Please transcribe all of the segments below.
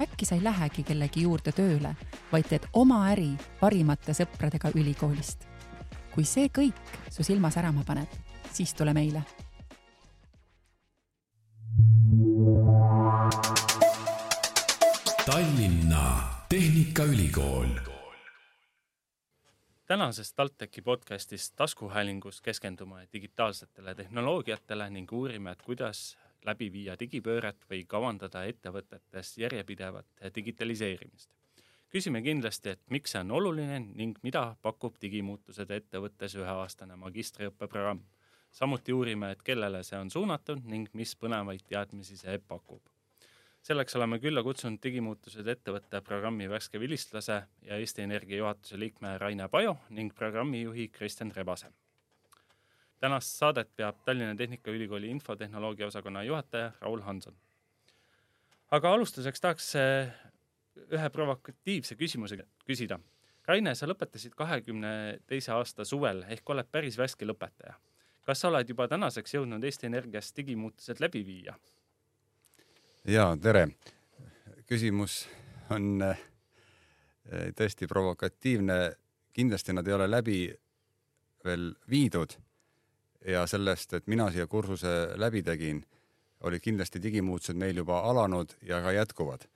äkki sa ei lähegi kellegi juurde tööle, vaid teed oma äri parimate sõpradega ülikoolist. kui see kõik su silma särama paneb, siis tule meile. Tallinna Tehnikaülikool. tänases TalTechi podcastis taskuhäälingus keskendume digitaalsetele tehnoloogiatele ning uurime, et kuidas läbi viia digipööret või kavandada ettevõtetes järjepidevat digitaliseerimist. küsime kindlasti, et miks see on oluline ning mida pakub digimuutused ettevõttes üheaastane magistriõppeprogramm. samuti uurime, et kellele see on suunatud ning mis põnevaid teadmisi see pakub. selleks oleme külla kutsunud digimuutused ettevõtte programmi värske vilistlase ja Eesti Energia juhatuse liikme Raine Pajo ning programmijuhi Kristjan Rebase tänast saadet peab Tallinna Tehnikaülikooli infotehnoloogia osakonna juhataja Raul Hanson. aga alustuseks tahaks eh, ühe provokatiivse küsimuse küsida. Raine, sa lõpetasid kahekümne teise aasta suvel ehk oled päris värske lõpetaja. kas sa oled juba tänaseks jõudnud Eesti Energias digimuutused läbi viia? ja tere. küsimus on eh, tõesti provokatiivne. kindlasti nad ei ole läbi veel viidud ja sellest, et mina siia kursuse läbi tegin, olid kindlasti digimuutused meil juba alanud ja ka jätkuvad.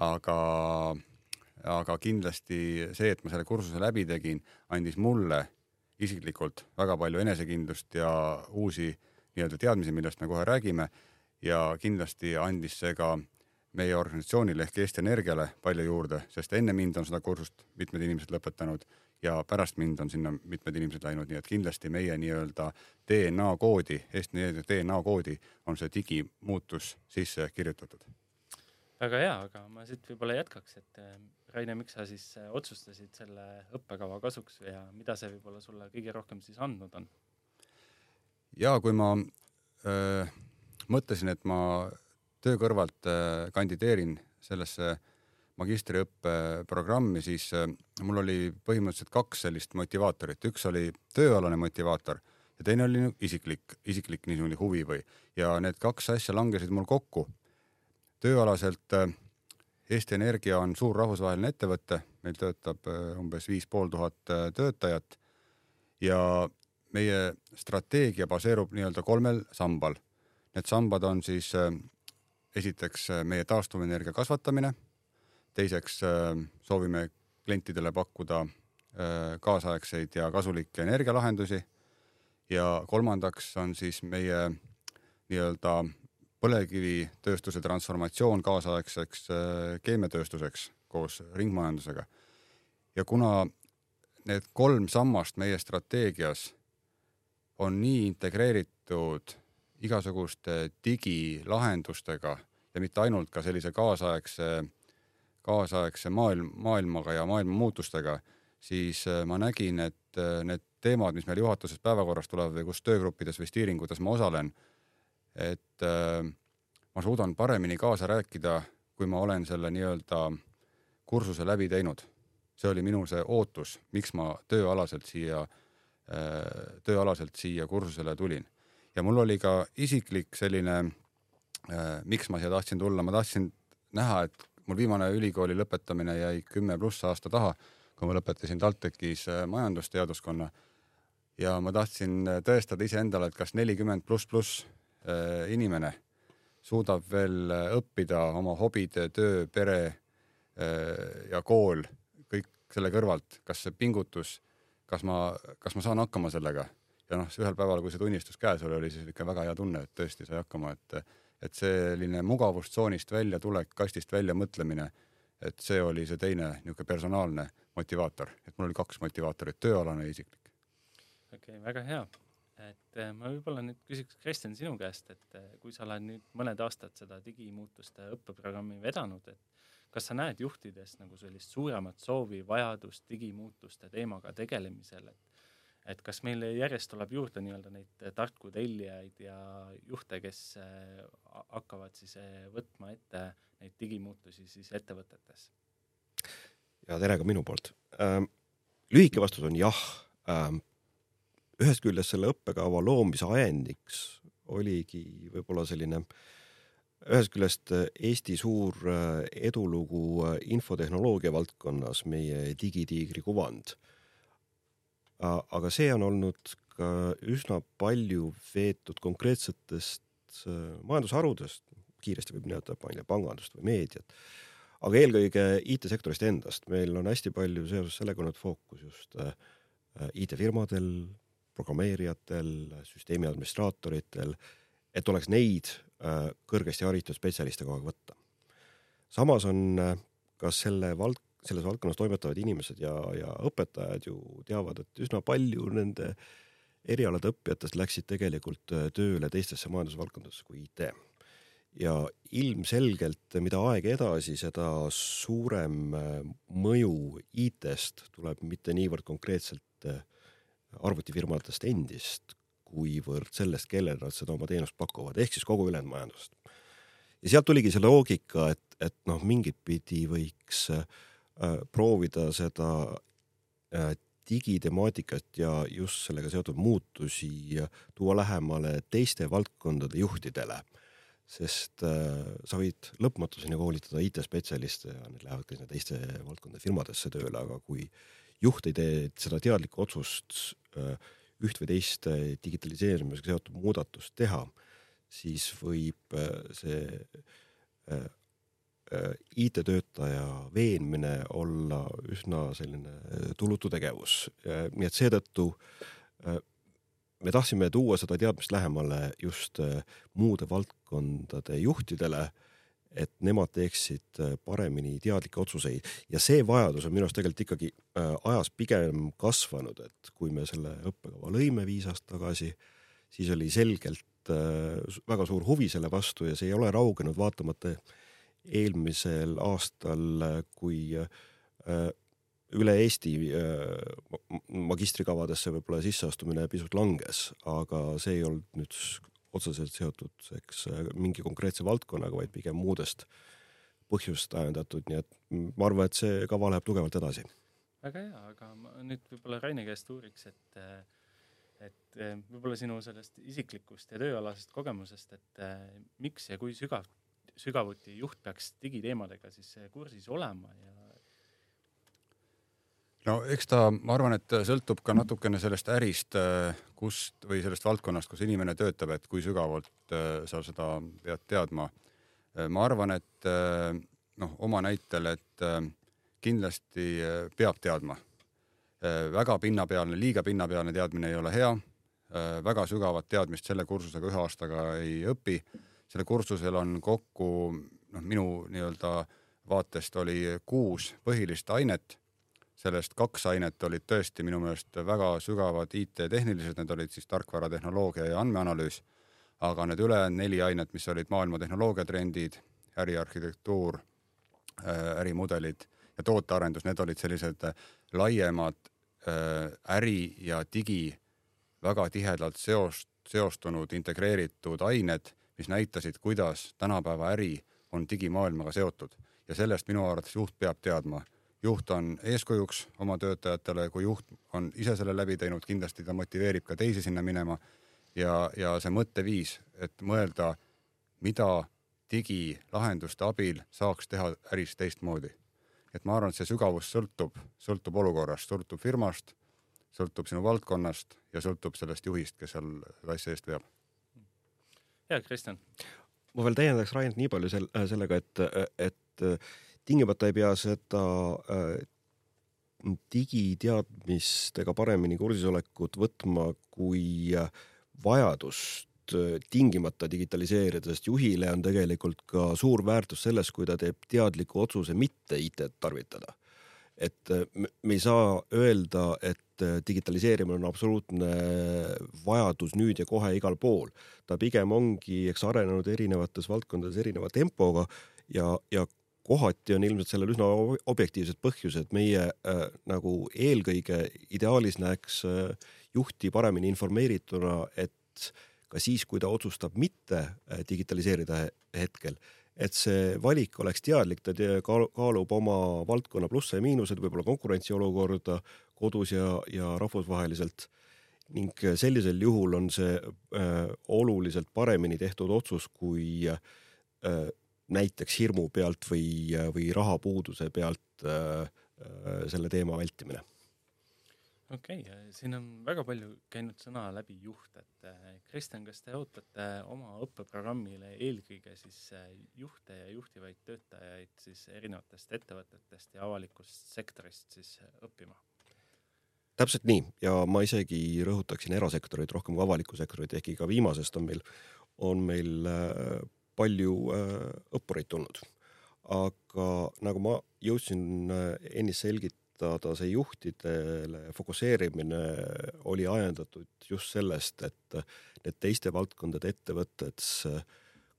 aga, aga kindlasti see, et ma selle kursuse läbi tegin, andis mulle isiklikult väga palju enesekindlust ja uusi nii-öelda teadmisi, millest me kohe räägime. ja kindlasti andis see ka meie organisatsioonile ehk Eesti Energiale palju juurde, sest enne mind on seda kursust mitmed inimesed lõpetanud ja pärast mind on sinna mitmed inimesed läinud, nii et kindlasti meie nii-öelda DNA koodi, Eesti DNA koodi on see digimuutus sisse kirjutatud. väga hea, aga ma siit võib-olla jätkaks, et eh, Raine, miks sa siis eh, otsustasid selle õppekava kasuks ja mida see võib-olla sulle kõige rohkem siis andnud on? ja kui ma öö, mõtlesin, et ma töö kõrvalt öö, kandideerin sellesse magistriõppeprogrammi, siis äh, mul oli põhimõtteliselt kaks sellist motivaatorit, üks oli tööalane motivaator ja teine oli isiklik, isiklik niisugune huvi või, ja need kaks asja langesid mul kokku. tööalaselt äh, Eesti Energia on suur rahvusvaheline ettevõte, meil töötab äh, umbes viis pool tuhat töötajat ja meie strateegia baseerub nii-öelda kolmel sambal. Need sambad on siis esiteks meie taastuvenergia kasvatamine teiseks äh, soovime klientidele pakkuda äh, kaasaegseid ja kasulikke energialahendusi ja kolmandaks on siis meie nii-öelda põlevkivitööstuse transformatsioon kaasaegseks äh, keemiatööstuseks koos ringmajandusega. ja kuna need kolm sammast meie strateegias on nii integreeritud igasuguste digilahendustega ja mitte ainult ka sellise kaasaegse kaasaegse maailm, maailmaga ja maailma muutustega, siis äh, ma nägin, et äh, need teemad, mis meil juhatuses päevakorras tulevad või kus töögruppides või stiiringutes ma osalen, et äh, ma suudan paremini kaasa rääkida, kui ma olen selle nii-öelda kursuse läbi teinud. see oli minu see ootus, miks ma tööalaselt siia, tööalaselt siia kursusele tulin. ja mul oli ka isiklik selline, miks ma siia tahtsin tulla, ma tahtsin näha, et mul viimane ülikooli lõpetamine jäi kümme pluss aasta taha, kui ma lõpetasin TalTechis äh, majandusteaduskonna. Ja ma tahtsin äh, tõestada iseendale, et kas nelikümmend pluss pluss äh, inimene suudab veel õppida oma hobide, töö, pere ja kool, kõik selle kõrvalt, kas see pingutus, kas ma, kas ma saan hakkama sellega? Ja noh, ühel päeval, kui see tunnistus käes oli, oli siis ikka väga hea tunne, et tõesti sai hakkama, et et selline mugavustsoonist väljatulek, kastist välja mõtlemine, et see oli see teine niisugune personaalne motivaator, et mul oli kaks motivaatorit, tööalane ja isiklik. okei okay,, väga hea. et eh, ma võib-olla nüüd küsiks, Kristjan, sinu käest, et eh, kui sa oled nüüd mõned aastad seda digimuutuste õppeprogrammi vedanud, et kas sa näed juhtides nagu sellist suuremat soovi, vajadust digimuutuste teemaga tegelemisel, et et kas meil järjest tuleb juurde nii-öelda neid tarku tellijaid ja juhte, kes äh, hakkavad siis äh, võtma ette neid digimuutusi siis ettevõtetes? ja tere ka minu poolt ähm,. lühike vastus on jah ähm,. ühest küljest selle õppekava loomise ajendiks oligi võib-olla selline ühest küljest Eesti suur edulugu infotehnoloogia valdkonnas, meie digitiigri kuvand aga see on olnud ka üsna palju veetud konkreetsetest äh, majandusharudest, kiiresti võib nimetada, ma ei tea, pangandust või meediat, aga eelkõige IT-sektorist endast. meil on hästi palju seoses sellega olnud fookus just äh, IT-firmadel, programmeerijatel, süsteemi administraatoritel, et oleks neid äh, kõrgesti haritud spetsialiste kogu aeg võtta. samas on ka selle vald-, selles valdkonnas toimetavad inimesed ja, ja õpetajad ju teavad, et üsna palju nende erialade õppijatest läksid tegelikult äh, tööle teistesse majandusvaldkondadesse kui IT. ja ilmselgelt, mida aeg edasi, seda suurem äh, mõju IT-st tuleb mitte niivõrd konkreetselt äh, arvutifirmadest endist, kuivõrd sellest, kellele nad seda oma teenust pakuvad, ehk siis kogu ülejäänud majandusest. ja sealt tuligi see loogika, et, et noh, mingit pidi võiks äh, proovida seda äh, digitemaatikat ja just sellega seotud muutusi tuua lähemale teiste valdkondade juhtidele. sest äh, sa võid lõpmatuseni koolitada IT-spetsialiste ja need lähevad ka sinna teiste valdkondade firmadesse tööle, aga kui juht ei tee seda teadlikku otsust üht või teist digitaliseerimisega seotud muudatust teha, siis võib see Äh, IT-töötaja veenmine olla üsna selline äh, tulutu tegevus. nii et seetõttu äh, me tahtsime tuua seda teadmist lähemale just muude valdkondade juhtidele, et nemad teeksid paremini teadlikke otsuseid ja see vajadus on minu arust tegelikult ikkagi ajas pigem kasvanud, et kui me selle õppekava lõime viis aastat tagasi, siis oli selgelt väga suur huvi selle vastu ja see ei ole raugenud vaatamata eelmisel aastal, kui äh, üle Eesti äh, magistrikavadesse võib-olla sisseastumine pisut langes, aga see ei olnud nüüd otseselt seotud, eks mingi konkreetse valdkonnaga, vaid pigem muudest põhjust ajendatud, nii et ma arvan, et see kava läheb tugevalt edasi. väga hea, aga ma nüüd võib-olla Raine käest uuriks, et et võib-olla sinu sellest isiklikust ja tööalasest kogemusest, et miks ja kui sügav sügavuti juht peaks digiteemadega siis kursis olema ja no eks ta, ma arvan, et sõltub ka natukene sellest ärist, kust või sellest valdkonnast, kus inimene töötab, et kui sügavalt äh, sa seda pead teadma. Äh, ma arvan, et äh, noh, oma näitel, et kindlasti peab teadma. väga pinnapealne, liiga pinnapealne teadmine ei ole hea. väga sügavat teadmist selle kursusega ühe aastaga ei õpi sellel kursusel on kokku noh, minu nii-öelda vaatest oli kuus põhilist ainet. sellest kaks ainet olid tõesti minu meelest väga sügavad IT-tehnilised, need olid siis tarkvaratehnoloogia ja andmeanalüüs. aga need ülejäänud neli ainet, mis olid maailma tehnoloogiatrendid, äriarhitektuur, äh, ärimudelid ja tootearendus, need olid sellised laiemad äh, äri ja digi väga tihedalt seost, seostunud integreeritud ained mis näitasid, kuidas tänapäeva äri on digimaailmaga seotud ja sellest minu arvates juht peab teadma. juht on eeskujuks oma töötajatele, kui juht on ise selle läbi teinud, kindlasti ta motiveerib ka teisi sinna minema ja, ja see mõtteviis, et mõelda, mida digilahenduste abil saaks teha äris teistmoodi. et ma arvan, et see sügavus sõltub, sõltub olukorrast, sõltub firmast, sõltub sinu valdkonnast ja sõltub sellest juhist, kes seal asja eest veab ja Kristjan. ma veel täiendaks Rainit nii palju sel, äh, sellega, et, et tingimata ei pea seda äh, digiteadmistega paremini kursisolekut võtma kui äh, vajadust tingimata digitaliseerida, sest juhile on tegelikult ka suur väärtus selles, kui ta teeb teadliku otsuse mitte IT-d tarvitada. et me ei saa öelda, et et digitaliseerimine on absoluutne vajadus nüüd ja kohe igal pool. ta pigem ongi, eks arenenud erinevates valdkondades erineva tempoga ja, ja kohati on ilmselt sellel üsna objektiivsed põhjused, meie äh, nagu eelkõige ideaalis näeks äh, juhti paremini informeerituna, et ka siis, kui ta otsustab mitte äh, digitaliseerida hetkel, et see valik oleks teadlik, ta kaalub oma valdkonna plusse ja miinused, võib-olla konkurentsiolukorda kodus ja, ja rahvusvaheliselt ning sellisel juhul on see äh, oluliselt paremini tehtud otsus kui äh, näiteks hirmu pealt või, või rahapuuduse pealt äh, äh, selle teema vältimine. Okei okay,, siin on väga palju käinud sõna läbi juht, et äh, Kristjan, kas te ootate oma õppeprogrammile eelkõige siis juhte ja juhtivaid töötajaid siis erinevatest ettevõtetest ja avalikust sektorist siis õppima? täpselt nii ja ma isegi rõhutaksin erasektorit rohkem kui avalikku sektorit, ehkki ka viimasest on meil, on meil palju õppureid tulnud. aga nagu ma jõudsin ennist selgitada, see juhtidele fokusseerimine oli ajendatud just sellest, et need teiste valdkondade ettevõtted,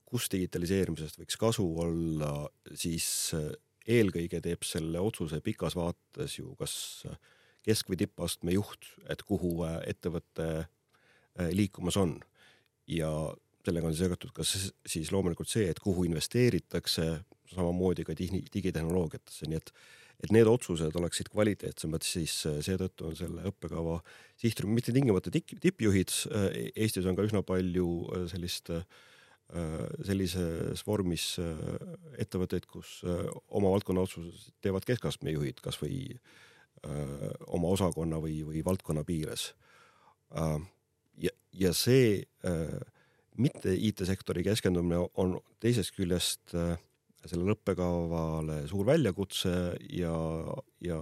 kus digitaliseerimisest võiks kasu olla, siis äh, eelkõige teeb selle otsuse pikas vaates ju kas kesk- või tippastme juht, et kuhu ettevõte liikumas on. ja sellega on seotud ka siis loomulikult see, et kuhu investeeritakse, samamoodi ka digitehnoloogiatesse, nii et et need otsused oleksid kvaliteetsemad, siis äh, seetõttu on selle õppekava sihtrühm mitte tingimata tippjuhid, äh, Eestis on ka üsna palju äh, sellist sellises vormis ettevõtteid, kus oma valdkonna otsused teevad keskastme juhid, kasvõi oma osakonna või, või valdkonna piires. ja, ja see mitte IT-sektori keskendumine on teisest küljest äh, sellele õppekavale suur väljakutse ja, ja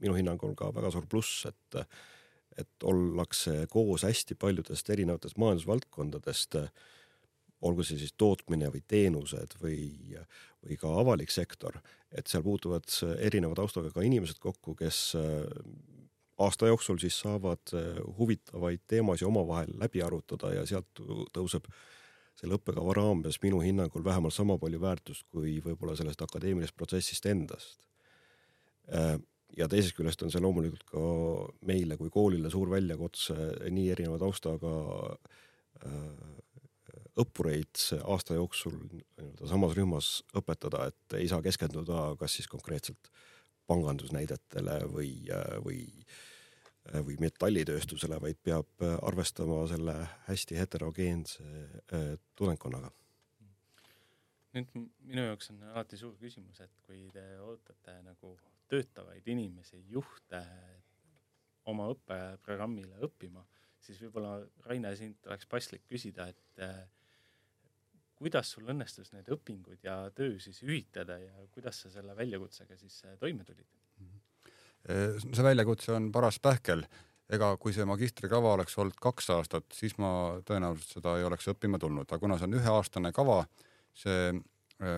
minu hinnangul ka väga suur pluss, et, et ollakse koos hästi paljudest erinevatest majandusvaldkondadest, olgu see siis tootmine või teenused või, või ka avalik sektor, et seal puutuvad erineva taustaga ka inimesed kokku, kes aasta jooksul siis saavad äh, huvitavaid teemasid omavahel läbi arutada ja sealt tõuseb selle õppekava raames minu hinnangul vähemalt sama palju väärtust kui võib-olla sellest akadeemilisest protsessist endast. Äh, ja teisest küljest on see loomulikult ka meile kui koolile suur väljakutse nii erineva taustaga äh, õppureid aasta jooksul nii-öelda samas rühmas õpetada, et ei saa keskenduda kas siis konkreetselt pangandusnäidetele või, või, või metallitööstusele, vaid peab arvestama selle hästi heterogeense äh, tudengkonnaga. nüüd minu jaoks on alati suur küsimus, et kui te ootate nagu töötavaid inimesi, juhte oma õppeprogrammile õppima, siis võib-olla Raine, sind oleks paslik küsida, et äh, kuidas sul õnnestus need õpingud ja töö siis ühitada ja kuidas sa selle väljakutsega siis äh, toime tulid? See väljakutse on paras pähkel. ega kui see magistrikava oleks olnud kaks aastat, siis ma tõenäoliselt seda ei oleks õppima tulnud, aga kuna see on üheaastane kava, see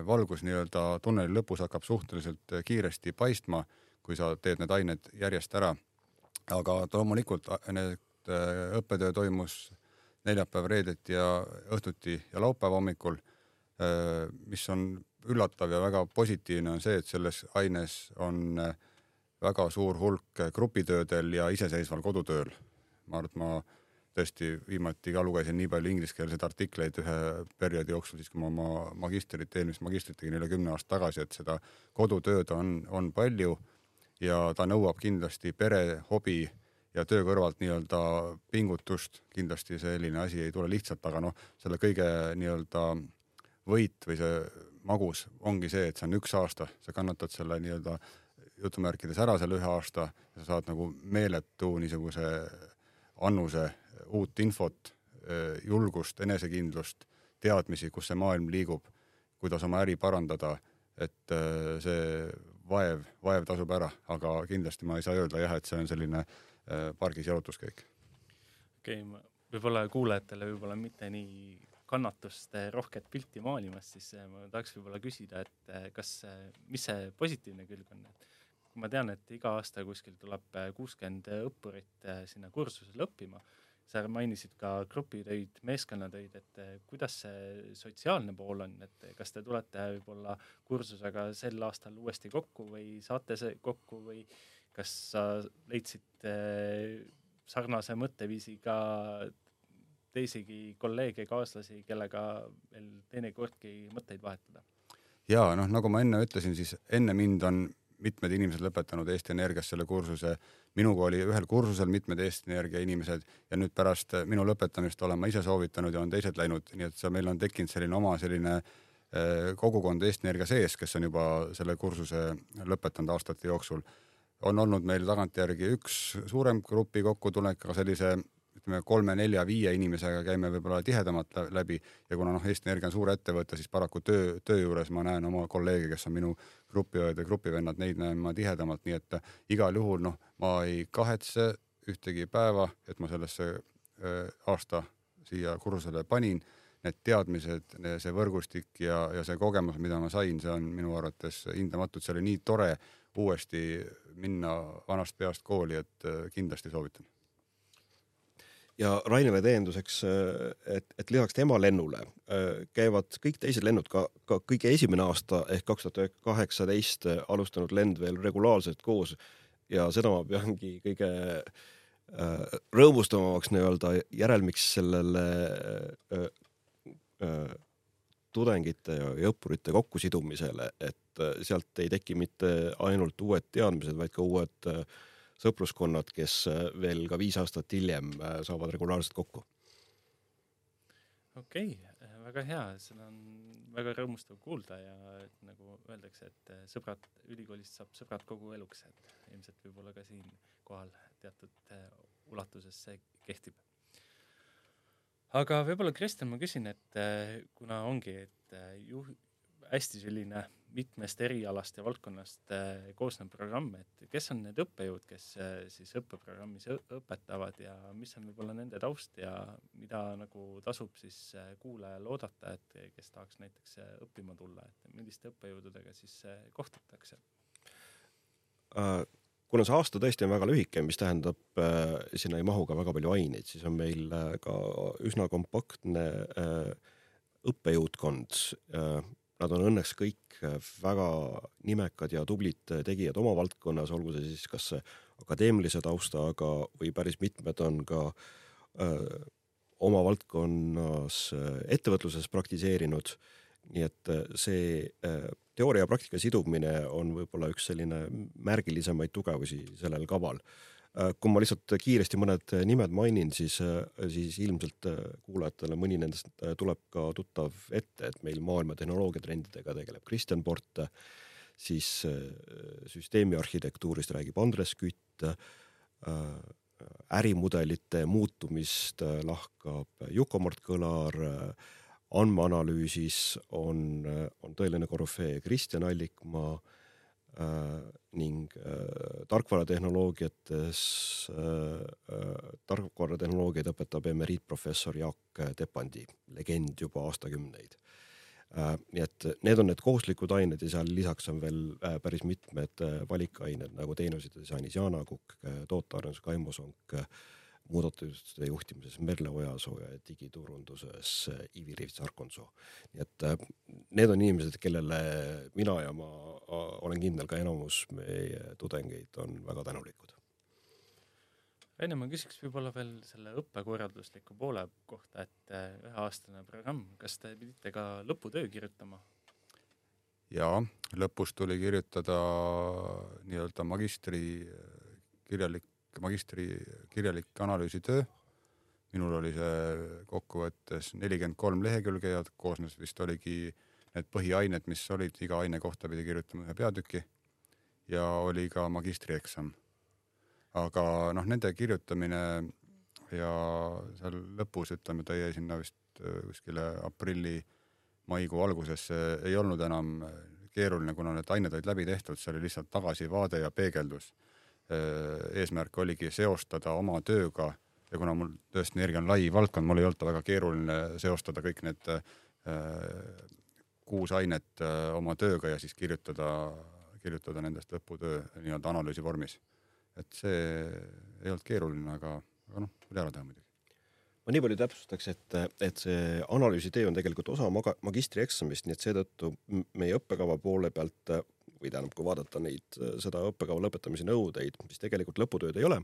valgus nii-öelda tunneli lõpus hakkab suhteliselt kiiresti paistma, kui sa teed need ained järjest ära. aga loomulikult need õppetöö toimus neljapäev, reedeti ja õhtuti ja laupäeva hommikul. Mis on üllatav ja väga positiivne, on see, et selles aines on äh, väga suur hulk grupitöödel ja iseseisval kodutööl. ma arvan, et ma tõesti viimati ka lugesin nii palju ingliskeelseid artikleid ühe perioodi jooksul, siis kui ma oma magistrit, eelmist magistrit tegin üle kümne aasta tagasi, et seda kodutööd on, on palju ja ta nõuab kindlasti pere, hobi ja töö kõrvalt nii-öelda pingutust, kindlasti selline asi ei tule lihtsalt, aga noh, selle kõige nii-öelda võit või see magus ongi see, et see on üks aasta, sa kannatad selle nii-öelda jutumärkides ära selle ühe aasta sa saad nagu meeletu niisuguse annuse uut infot, julgust, enesekindlust, teadmisi, kus see maailm liigub, kuidas oma äri parandada, et see vaev, vaev tasub ära, aga kindlasti ma ei saa öelda jah, et see on selline Äh, pargis jalutuskäik. okei okay,, võib-olla kuulajatele võib-olla mitte nii kannatust rohket pilti maalimas, siis ma tahaks võib-olla küsida, et kas, mis see positiivne külg on, et kui ma tean, et iga aasta kuskil tuleb kuuskümmend õppurit sinna kursusele õppima, sa mainisid ka grupitöid, meeskonnatöid, et kuidas see sotsiaalne pool on, et kas te tulete võib-olla kursusega sel aastal uuesti kokku või saate see kokku või kas sa leidsid sarnase mõtteviisiga teisigi kolleege, kaaslasi, kellega veel teinekordki mõtteid vahetada? ja noh, nagu ma enne ütlesin, siis enne mind on mitmed inimesed lõpetanud Eesti Energias selle kursuse. minuga oli ühel kursusel mitmed Eesti Energia inimesed ja nüüd pärast minu lõpetamist olen ma ise soovitanud ja on teised läinud, nii et see meil on tekkinud selline oma selline eh, kogukond Eesti Energia sees, kes on juba selle kursuse lõpetanud aastate jooksul. on olnud meil tagantjärgi üks suurem grupi kokkutulek, aga sellise ütleme kolme-nelja-viie inimesega käime võib-olla tihedamalt läbi ja kuna noh, Eesti Energia on suur ettevõte, siis paraku töö, töö juures ma näen oma kolleege, kes on minu grupiõed ja grupivennad, neid näen ma tihedamalt, nii et igal juhul noh, ma ei kahetse ühtegi päeva, et ma sellesse aasta siia kursusele panin. Need teadmised, see võrgustik ja, ja see kogemus, mida ma sain, see on minu arvates hindamatud, see oli nii tore uuesti minna vanast peast kooli, et kindlasti soovitan ja Rainile täienduseks, et, et lisaks tema lennule käivad kõik teised lennud, ka, ka kõige esimene aasta ehk kaks tuhat kaheksateist alustanud lend veel regulaarselt koos. Ja seda ma peangi kõige äh, rõõmustavamaks nii-öelda järelmiks sellele äh, äh, tudengite ja õppurite kokkusidumisele, et sealt ei teki mitte ainult uued teadmised, vaid ka uued äh, sõpruskonnad, kes äh, veel ka viis aastat hiljem äh, saavad regulaarselt kokku. okei okay,, äh, väga hea, seda on väga rõõmustav kuulda ja et nagu öeldakse, et sõbrad, ülikoolist saab sõbrad kogu eluks, et ilmselt võib-olla ka siinkohal teatud ulatuses see kehtib. aga võib-olla Kristjan, ma küsin, et kuna ongi, et juh-, hästi selline mitmest erialast ja valdkonnast äh, koosnev programm, et kes on need õppejõud, kes äh, siis õppeprogrammis õpetavad ja mis on võib-olla nende taust ja mida nagu tasub siis äh, kuulajal oodata, et kes tahaks näiteks õppima tulla, et milliste õppejõududega siis kohtutakse? kuna see aasta tõesti on väga lühike, mis tähendab, sinna ei mahu ka väga palju aineid, siis on meil ka üsna kompaktne õppejõudkond Nad on õnneks kõik äh, väga nimekad ja tublid äh, tegijad oma valdkonnas, olgu see siis kas akadeemilise taustaga või päris mitmed on ka öö, äh, oma valdkonnas ettevõtluses praktiseerinud. nii et see öö, teooria ja praktika sidumine on võib-olla üks selline märgilisemaid tugevusi sellel kaval kui ma lihtsalt kiiresti mõned nimed mainin, siis, äh, siis ilmselt äh, kuulajatele mõni nendest tuleb ka tuttav ette, et meil maailma tehnoloogiatrendidega tegeleb Kristjan Port, siis süsteemi arhitektuurist räägib Andres Kütt, ärimudelite muutumist lahkab Juko-Mart Kõlar, andmeanalüüsis on, on tõeline korüfee Kristjan Allikmaa Äh, ning äh, tarkvaratehnoloogiates äh,, tarkvaratehnoloogiaid õpetab emeriitprofessor Jaak Tepandi, legend juba aastakümneid äh,. nii et need on need kohustuslikud ained ja seal lisaks on veel äh, päris mitmed äh, valikained nagu teenuse disainis Jana Kukk, tootearendus Kaimo Sonk muudatuste juhtimises Merle Ojasoo ja digiturunduses Ivi Rivts-Arkonso. nii et äh, need on inimesed, kellele mina ja ma olen kindel, ka enamus meie tudengeid on väga tänulikud. Enne ma küsiks võib-olla veel selle õppekorraldusliku poole kohta, et äh, üheaastane programm, kas te pidite ka lõputöö kirjutama? jaa, lõpus tuli kirjutada nii-öelda magistri kirjalik magistri kirjalik analüüsitöö. minul oli see kokkuvõttes nelikümmend kolm lehekülge ja koosnes vist oligi need põhiained, mis olid, iga aine kohta pidi kirjutama ühe peatüki ja oli ka magistrieksam. aga noh, nende kirjutamine ja seal lõpus ütleme, ta jäi sinna vist äh, kuskile aprilli-maikuu algusesse, ei olnud enam keeruline, kuna need ained olid läbi tehtud, see oli lihtsalt tagasivaade ja peegeldus eesmärk oligi seostada oma tööga ja kuna mul tõesti energia on lai valdkond, mul ei olnud väga keeruline seostada kõik need äh, kuus ainet äh, oma tööga ja siis kirjutada, kirjutada nendest lõputöö nii-öelda analüüsi vormis. et see ei olnud keeruline, aga, aga noh, oli ära teha muidugi. ma nii palju täpsustaks, et, et see analüüsi tee on tegelikult osa maga-, magistrieksamist, nii et seetõttu meie õppekava poole pealt või tähendab, kui vaadata neid, seda õppekava lõpetamise nõudeid, mis tegelikult lõputööd ei ole,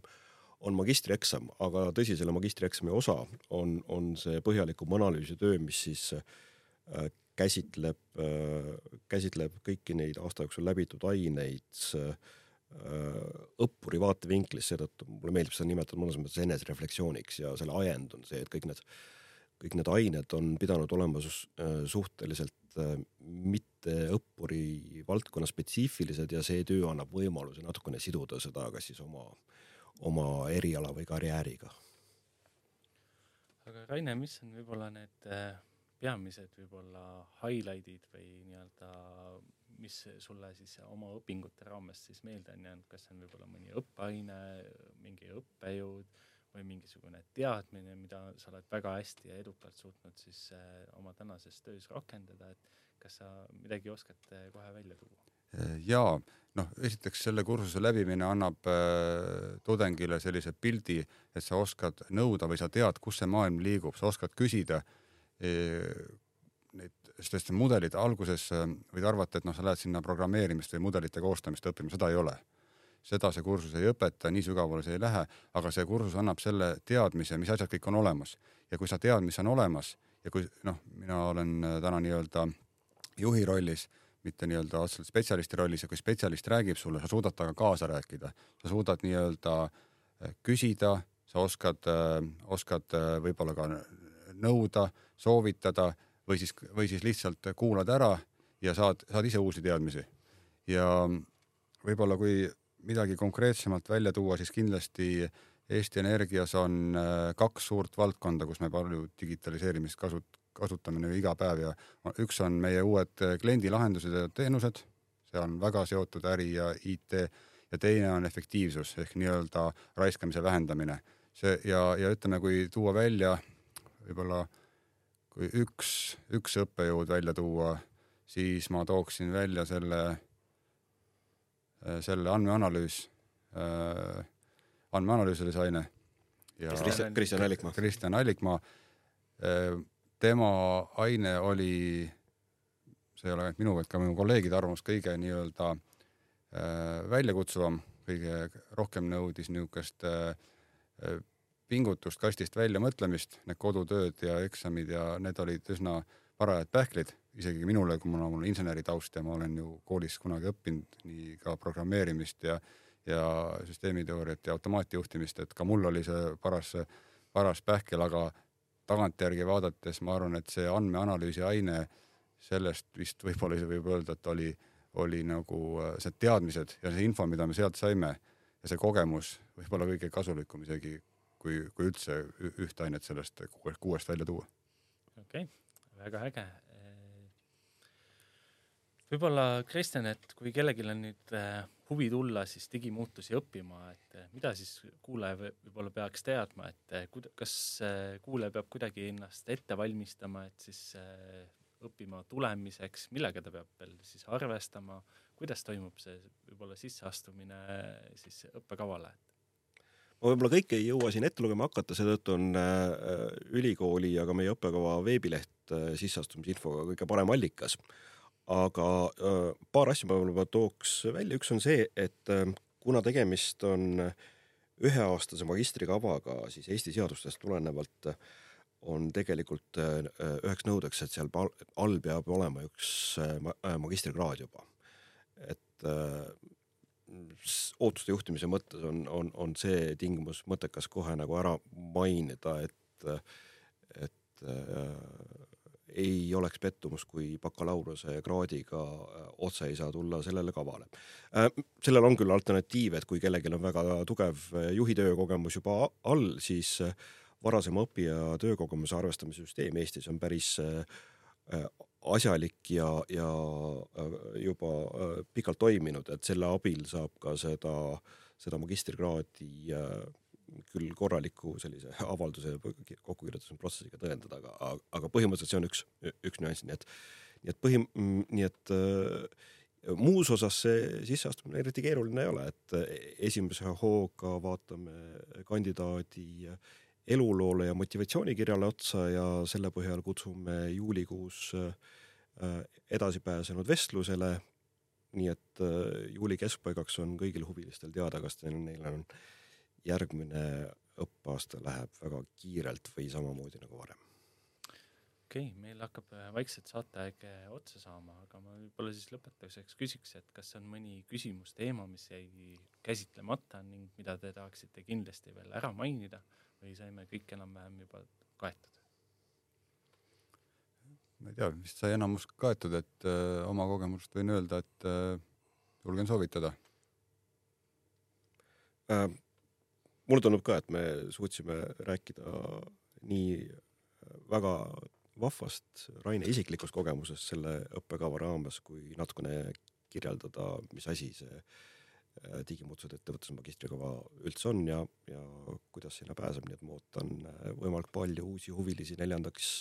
on magistrieksam, aga tõsi, selle magistrieksami osa on, on see põhjalikum analüüsitöö, mis siis äh, käsitleb, äh, käsitleb kõiki neid aasta jooksul läbitud aineid äh, õppuri vaatevinklis, seetõttu mulle meeldib seda nimetada mõnes mõttes enesereflektsiooniks ja selle ajend on see, et kõik need, kõik need ained on pidanud olema suhteliselt mitte õppuri valdkonna spetsiifilised ja see töö annab võimaluse natukene siduda seda kas siis oma, oma eriala või karjääriga. aga Raine, mis on võib-olla need peamised võib-olla highlight'id või nii-öelda, mis sulle siis oma õpingute raames siis meelde on jäänud, kas see on võib-olla mõni õppeaine, mingi õppejõud või mingisugune teadmine, mida sa oled väga hästi ja edukalt suutnud siis äh, oma tänases töös rakendada, et kas sa midagi oskad äh, kohe välja tuua? jaa, noh, esiteks selle kursuse läbimine annab äh, tudengile sellise pildi, et sa oskad nõuda või sa tead, kus see maailm liigub, sa oskad küsida äh, neid, sest need mudelid alguses äh, võid arvata, et noh, sa lähed sinna programmeerimist või mudelite koostamist õppima, seda ei ole. Seda see kursus ei õpeta, nii sügavale see ei lähe, aga see kursus annab selle teadmise, mis asjad kõik on olemas. ja kui sa tead, mis on olemas ja kui noh, mina olen äh, täna nii-öelda juhi rollis, mitte nii-öelda otseselt spetsialisti rollis ja kui spetsialist räägib sulle, sa suudad temaga kaasa rääkida, sa suudad nii-öelda äh, küsida, sa oskad, oskad võib-olla ka nõuda, soovitada või siis, või siis lihtsalt kuulad ära ja saad, saad ise uusi teadmisi. ja võib-olla kui midagi konkreetsemalt välja tuua, siis kindlasti Eesti Energias on äh, kaks suurt valdkonda, kus me palju digitaliseerimist kasut-, kasutame nagu iga päev ja üks on meie uued kliendilahendused ja teenused, see on väga seotud äri ja IT ja teine on efektiivsus ehk nii-öelda raiskamise vähendamine. see ja, ja ütleme, kui tuua välja võib-olla kui üks, üks õppejõud välja tuua, siis ma tooksin välja selle, selle andmeanalüüs äh,, andmeanalüüs oli see aine. Kristjan, Kristjan Allikmaa. Kristjan Allikmaa äh,, tema aine oli, see ei ole ainult minu, vaid ka minu kolleegide arvamus, kõige nii-öelda äh, väljakutsuvam, kõige rohkem nõudis niisugust äh, pingutust, kastist välja mõtlemist, need kodutööd ja eksamid ja need olid üsna parajad pähklid, isegi minule, kui mul on inseneri taust ja ma olen ju koolis kunagi õppinud nii ka programmeerimist ja ja süsteemiteooriat ja automaatjuhtimist, et ka mul oli see paras, paras pähkel, aga tagantjärgi vaadates ma arvan, et see andmeanalüüsi aine, sellest vist võib-olla võib öelda, et oli, oli nagu äh, see teadmised ja see info, mida me sealt saime ja see kogemus võib-olla kõige kasulikum isegi kui, kui üldse ühte ainet sellest kuuest välja tuua. okei okay,, väga äge. Võib-olla Kristjan, et kui kellelgi on nüüd äh, huvi tulla siis digimuutusi õppima, et äh, mida siis kuulaja võib-olla peaks teadma, et äh, kas kuulaja peab kuidagi ennast ette valmistama, et siis õppima tulemiseks, millega ta peab veel siis arvestama, kuidas toimub see võib-olla sisseastumine siis õppekavale, ma võib-olla kõike ei jõua siin ette lugema hakata, seetõttu on ülikooli ja ka meie õppekava veebileht sisseastumisinfoga kõige parem allikas. Aga äh, paar asja ma võib-olla tooks välja, üks on see, et kuna tegemist on üheaastase magistrikavaga, siis Eesti seadustest tulenevalt on tegelikult üheks nõudeks, et seal all peab olema üks magistrikraad juba. et ootuste juhtimise mõttes on, on, on see tingimus mõttekas kohe nagu ära mainida, et, et äh, ei oleks pettumus, kui bakalaureusekraadiga äh, otse ei saa tulla sellele kavale äh,. sellel on küll alternatiiv, et kui kellelgi on väga tugev äh, juhi töökogemus juba all, siis varasema õppija töökogemuse arvestamise süsteem Eestis on päris asjalik ja, ja juba pikalt toiminud, et selle abil saab ka seda, seda magistrikraadi küll korraliku sellise avalduse kokkukirjutuse protsessiga tõendada, aga, aga põhimõtteliselt see on üks, üks nüanss, nii et, nii et põhi, nii et äh, muus osas see sisseastumine eriti keeruline ei ole, et esimese hooga vaatame kandidaadi eluloole ja motivatsioonikirjale otsa ja selle põhjal kutsume juulikuus edasi pääsenud vestlusele. nii et juuli keskpaigaks on kõigil huvilistel teada, kas neil on järgmine õppeaasta läheb väga kiirelt või samamoodi nagu varem okei okay,, meil hakkab äh, vaikselt saateaeg äh, otsa saama, aga ma võib-olla siis lõpetuseks küsiks, et kas on mõni küsimus, teema, mis jäi käsitlemata ning mida te tahaksite kindlasti veel ära mainida või saime kõik enam-vähem juba kaetud? ma ei tea, vist sai enamus kaetud, et öö, äh, oma kogemusest võin öelda, et öö, julgen soovitada äh,. Mulle tundub ka, et me suutsime rääkida nii väga vahvast Raine isiklikust kogemusest selle õppekava raames, kui natukene kirjeldada, mis asi see äh, digimuutused ettevõtluse magistrikava üldse on ja, ja kuidas sinna pääseb, nii et ma ootan äh, võimalikult palju uusi huvilisi neljandaks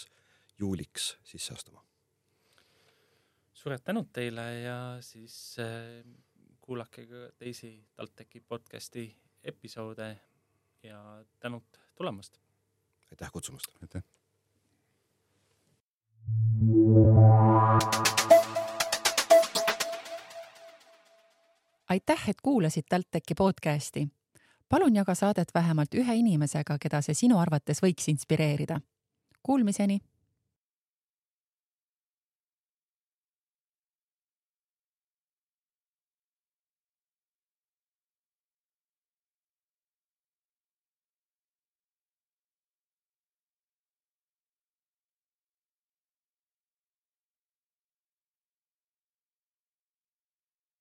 juuliks sisse astuma. suured tänud teile ja siis äh, kuulake ka teisi TalTechi podcasti episoode ja tänud tulemast. aitäh kutsumast. aitäh aitäh, et kuulasid TalTechi podcasti. palun jaga saadet vähemalt ühe inimesega, keda see sinu arvates võiks inspireerida. Kuulmiseni